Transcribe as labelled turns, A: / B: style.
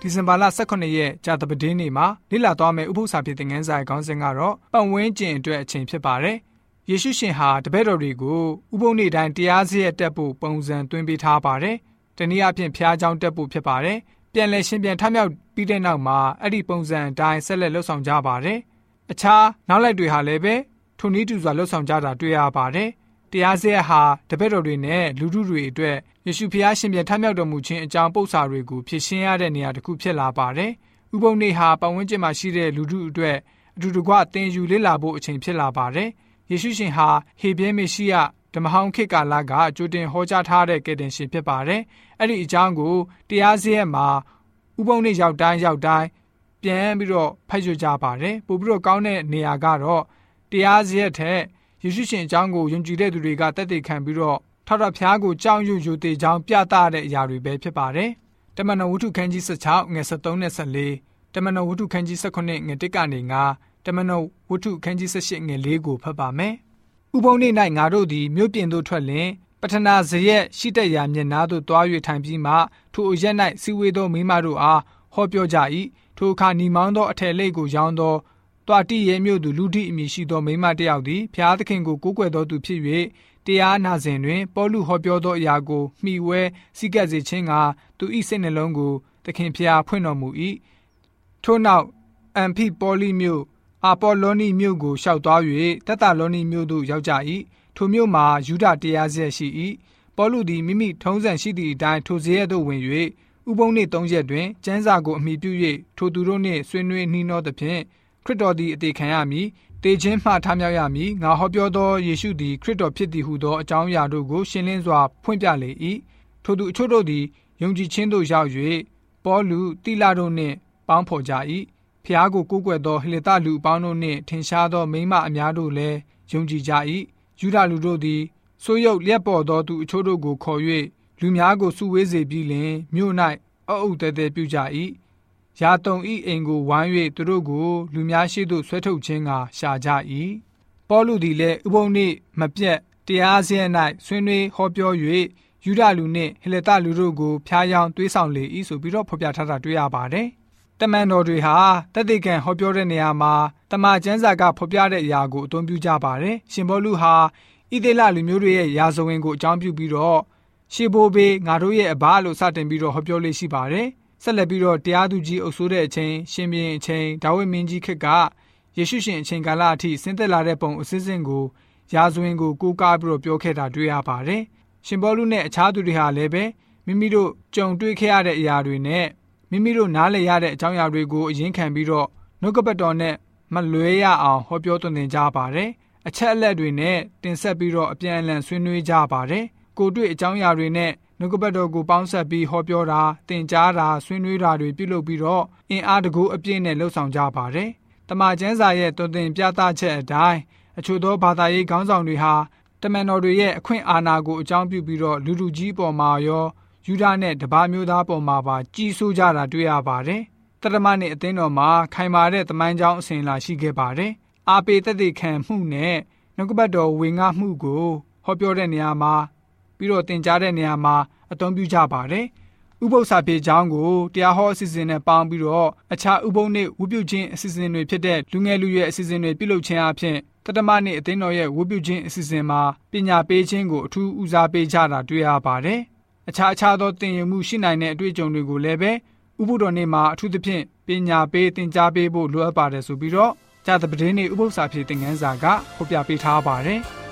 A: ဒီဇင်ဘာလ18ရက်ကြာသပတေးနေ့မှာလေ့လာသွားမယ့်ဥပုသ္စာဖြစ်တဲ့ငန်းဆိုင်ခေါင်းစဉ်ကတော့ပတ်ဝန်းကျင်အတွက်အချိန်ဖြစ်ပါတယ်။ယေရှုရှင်ဟာတပည့်တော်တွေကိုဥပုသ်နေ့တိုင်းတရားစရက်တက်ဖို့ပုံစံသွင်းပေးထားပါတယ်။တနည်းအားဖြင့်ဖျားကြောင်းတက်ဖို့ဖြစ်ပါတယ်။ပြန်လည်ရှင်ပြန်ထမြောက်ပြီးတဲ့နောက်မှာအဲ့ဒီပုံစံအတိုင်းဆက်လက်လှုပ်ဆောင်ကြပါတယ်။အခြားနောက်လိုက်တွေဟာလည်းပဲထုံနည်းတူစွာလှုပ်ဆောင်ကြတာတွေ့ရပါတယ်။ တရားစရက်ဟာတပည့်တော်တွေနဲ့လူထုတွေအတွက်ယေရှုဖျားရှင်ပြန်ထမြောက်တော်မူခြင်းအကြောင်းပု္ပ္ပာတွေကိုဖြစ်ရှင်းရတဲ့နေရာတစ်ခုဖြစ်လာပါတယ်။ဥပုံနေ့ဟာပတ်ဝန်းကျင်မှာရှိတဲ့လူထုအတွက်အတူတကွသင်ယူလေ့လာဖို့အချိန်ဖြစ်လာပါတယ်။ယေရှုရှင်ဟာဟေပြဲမေရှိယဓမ္မဟောင်းခေတ်ကာလကကြိုတင်ဟောကြားထားတဲ့ကယ်တင်ရှင်ဖြစ်ပါတယ်။အဲ့ဒီအကြောင်းကိုတရားစရက်မှာဥပုံနေ့ရောက်တိုင်းရောက်တိုင်းပြန်ပြီးတော့ဖတ်ရကြပါတယ်။ပို့ပြီးတော့ကောင်းတဲ့နေရာကတော့တရားစရက်ထက် ယေရှုရှင်အကြောင်းကိုယုံကြည်တဲ့သူတွေကတက်တည်ခံပြီးတော့ထောက်တော်ဖျားကိုကြောင်းရွယူသေးကြောင်းပြသတဲ့အရာတွေပဲဖြစ်ပါတယ်။တမန်တော်ဝုဒ္ဓခန်းကြီး16ငွေ73နဲ့14တမန်တော်ဝုဒ္ဓခန်းကြီး19ငွေ1ကနေ9တမန်တော်ဝုဒ္ဓခန်းကြီး18ငွေ4ကိုဖတ်ပါမယ်။ဥပုံနေ့၌ငါတို့သည်မြို့ပြင်သို့ထွက်လျင်ပထနာဇရက်ရှိတဲ့ရာမျက်နာသို့တွား၍ထိုင်ပြီးမှထိုအရက်၌စီဝေသောမိမတို့အားဟောပြောကြ၏ထိုအခါညီမောင်းသောအထယ်လိတ်ကိုရောင်းသော တွာတိရဲမြို့သူလူတိအမည်ရှိသောမိမတယောက်သည်ဖျားသခင်ကိုကိုးကွယ်တော်သူဖြစ်၍တရားနာစဉ်တွင်ပေါလုဟောပြောသောအရာကိုမှီဝဲစိကပ်စေခြင်းကသူ၏စိတ်နှလုံးကိုသခင်ဖျားဖွင့်တော်မူ၏ထို့နောက်အမ်ဖိပေါလိမြို့အာပေါလောနီမြို့ကိုရှောက်သွား၍တက်တာလောနီမြို့သို့ရောက်ကြ၏ထိုမြို့မှာယူဒတရားဆက်ရှိ၏ပေါလုသည်မိမိထုံးစံရှိသည့်အတိုင်းထိုစရဲသို့ဝင်၍ဥပုံနေ့၃ရက်တွင်ကျမ်းစာကိုအမိပြု၍ထိုသူတို့နှင့်ဆွေးနွေးနှီးနှောသဖြင့် ခရစ်တော်သည်အသေးခံရမည်တေခြင်းမှထမြောက်ရမည်ငါဟောပြောသောယေရှုသည်ခရစ်တော်ဖြစ်သည်ဟုသောအကြောင်းအရာတို့ကိုရှင်းလင်းစွာဖွင့်ပြလေ၏ထိုသူအချို့တို့သည်ယုံကြည်ခြင်းသို့ရောက်၍ပေါလုတိလတို့နှင့်ပေါင်းဖော်ကြ၏ဖျားကိုကိုးကွယ်သောဟေလတလူအပေါင်းတို့နှင့်ထင်ရှားသောမိမအများတို့လည်းယုံကြည်ကြ၏ယူဒလူတို့သည်ဆိုးရုပ်လျက်ပေါ်သောသူအချို့တို့ကိုခေါ်၍လူများကိုစုဝေးစေပြီးလင်မြို့၌အုပ်အုပ်တဲတဲပြုကြ၏ ရာတုံဤအိမ်ကိုဝိုင်း၍သူတို့ကိုလူများရှိသို့ဆွဲထုတ်ခြင်းကရှာကြ၏ပေါလုသည်လည်းဥပုံနေ့မပြတ်တရားစရ၌ဆွေးနွေးဟောပြော၍ယူဒလူနှင့်ဟေလတလူတို့ကိုဖျားယောင်းတွေးဆောင်လေ၏ဆိုပြီးတော့ဖော်ပြထားတာတွေ့ရပါတယ်တမန်တော်တွေဟာတသက်ခံဟောပြောတဲ့နေရာမှာတမန်ကျမ်းစာကဖော်ပြတဲ့အရာကိုအသုံးပြုကြပါတယ်ရှင်ဘောလူဟာဣသေလလူမျိုးတွေရဲ့ရာဇဝင်ကိုအကြောင်းပြုပြီးတော့ရှေဘိုဘေငါတို့ရဲ့အဘလို့စတင်ပြီးတော့ဟောပြောလေးရှိပါတယ် ဆက်လက်ပြီးတော့တရားသူကြီးအုပ်ဆိုးတဲ့အချိန်ရှင်ဘုရင်အချိန်ဒါဝိမင်းကြီးခေတ်ကယေရှုရှင်အချိန်ကာလအထိဆင်းသက်လာတဲ့ပုံအစစ်စစ်ကိုရာဇဝင်ကိုကိုးကားပြီးတော့ပြောခဲ့တာတွေ့ရပါတယ်။ရှင်ဘောလူနဲ့အခြားသူတွေဟာလည်းပဲမိမိတို့ကြုံတွေ့ခဲ့ရတဲ့အရာတွေနဲ့မိမိတို့နားလည်ရတဲ့အကြောင်းအရာတွေကိုအရင်ခံပြီးတော့နှုတ်ကပတ်တော်နဲ့မလွဲရအောင်ဟောပြောသွန်သင်ကြပါတယ်။အချက်အလက်တွေနဲ့တင်ဆက်ပြီးတော့အပြန်အလှန်ဆွေးနွေးကြပါတယ်။ကိုတွေ့အကြောင်းအရာတွေနဲ့ နှုတ်ကပတ်တော်ကိုပေါင်းဆက်ပြီးဟောပြောတာတင်ကြားတာဆွေးနွေးတာတွေပြုလုပ်ပြီးတော့အင်အားတကူအပြည့်နဲ့လှုပ်ဆောင်ကြပါတယ်။တမန်ကျမ်းစာရဲ့တုံသင်ပြသချက်အတိုင်းအချို့သောဘာသာရေးခေါင်းဆောင်တွေဟာတမန်တော်တွေရဲ့အခွင့်အာဏာကိုအကြောင်းပြုပြီးတော့လူလူကြီးပေါ်မှာရောယူဒာနဲ့တပါးမျိုးသားပေါ်မှာပါကြီးစိုးကြတာတွေ့ရပါတယ်။တရမနဲ့အသင်းတော်မှာခိုင်မာတဲ့တမန်ကြောင်းအစဉ်လာရှိခဲ့ပါတယ်။အာပေတသက်ခံမှုနဲ့နှုတ်ကပတ်တော်ဝင်ငါမှုကိုဟောပြောတဲ့နေရာမှာ ပြီးတော့တင်ကြားတဲ့နေရာမှာအသုံးပြုကြပါတယ်။ဥပု္ပ္ပစာပြေချောင်းကိုတရားဟောအစီအစဉ်နဲ့ပေါင်းပြီးတော့အခြားဥပုံနေ့ဝုပြုခြင်းအစီအစဉ်တွေဖြစ်တဲ့လူငယ်လူရွယ်အစီအစဉ်တွေပြုလုပ်ခြင်းအပြင်တတမနေ့အသင်းတော်ရဲ့ဝုပြုခြင်းအစီအစဉ်မှာပညာပေးခြင်းကိုအထူးဦးစားပေးကြတာတွေ့ရပါတယ်။အခြားအခြားသောသင်ယူမှုရှိနိုင်တဲ့အတွေ့အကြုံတွေကိုလည်းပဲဥပုတော်နေ့မှာအထူးသဖြင့်ပညာပေးသင်ကြားပေးဖို့လိုအပ်ပါတယ်ဆိုပြီးတော့ဂျာတပဒင်းနေ့ဥပု္ပ္ပစာပြေသင်ခန်းစာကဖော်ပြပေးထားပါတယ်။